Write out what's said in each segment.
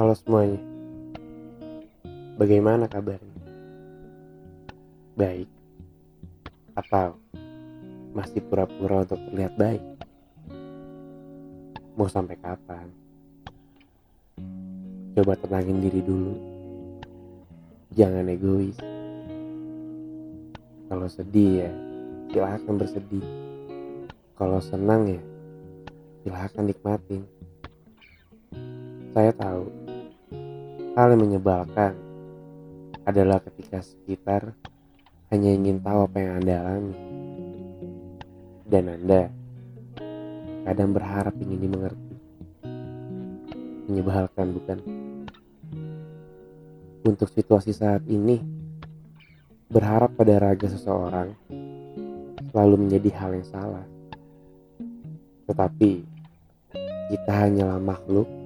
Halo semuanya. Bagaimana kabarnya? Baik. Atau masih pura-pura untuk terlihat baik? Mau sampai kapan? Coba tenangin diri dulu. Jangan egois. Kalau sedih ya, silahkan bersedih. Kalau senang ya, silahkan nikmatin. Saya tahu hal yang menyebalkan adalah ketika sekitar hanya ingin tahu apa yang Anda alami. Dan Anda kadang berharap ingin dimengerti. Menyebalkan bukan? Untuk situasi saat ini, berharap pada raga seseorang selalu menjadi hal yang salah. Tetapi kita hanyalah makhluk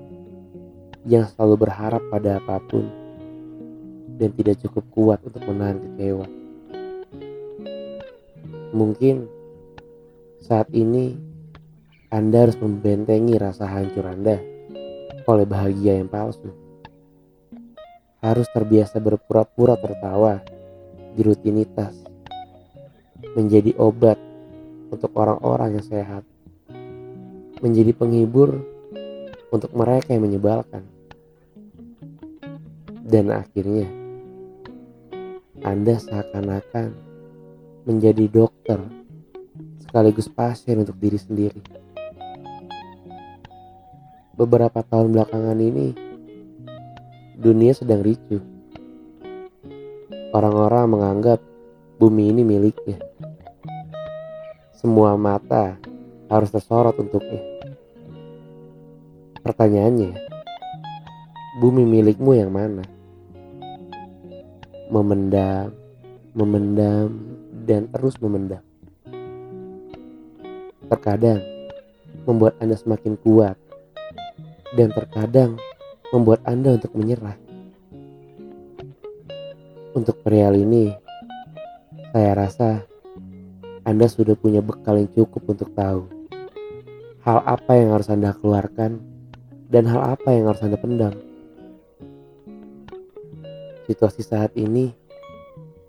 yang selalu berharap pada apa pun dan tidak cukup kuat untuk menahan kecewa. Mungkin saat ini Anda harus membentengi rasa hancur Anda oleh bahagia yang palsu. Harus terbiasa berpura-pura tertawa di rutinitas menjadi obat untuk orang-orang yang sehat, menjadi penghibur untuk mereka yang menyebalkan. Dan akhirnya, Anda seakan-akan menjadi dokter sekaligus pasien untuk diri sendiri. Beberapa tahun belakangan ini, dunia sedang ricuh. Orang-orang menganggap bumi ini miliknya. Semua mata harus tersorot untuknya. Pertanyaannya, bumi milikmu yang mana? Memendam, memendam, dan terus memendam. Terkadang membuat Anda semakin kuat, dan terkadang membuat Anda untuk menyerah. Untuk perihal ini, saya rasa Anda sudah punya bekal yang cukup untuk tahu hal apa yang harus Anda keluarkan dan hal apa yang harus Anda pendam. Situasi saat ini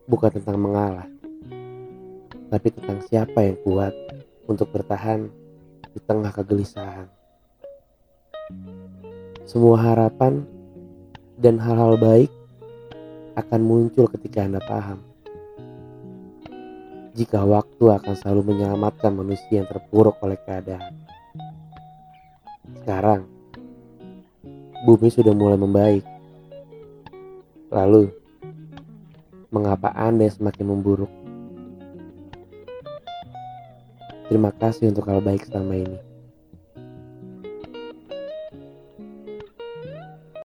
bukan tentang mengalah, tapi tentang siapa yang kuat untuk bertahan di tengah kegelisahan. Semua harapan dan hal-hal baik akan muncul ketika Anda paham. Jika waktu akan selalu menyelamatkan manusia yang terpuruk oleh keadaan. Sekarang, bumi sudah mulai membaik. Lalu, mengapa Anda semakin memburuk? Terima kasih untuk hal baik selama ini.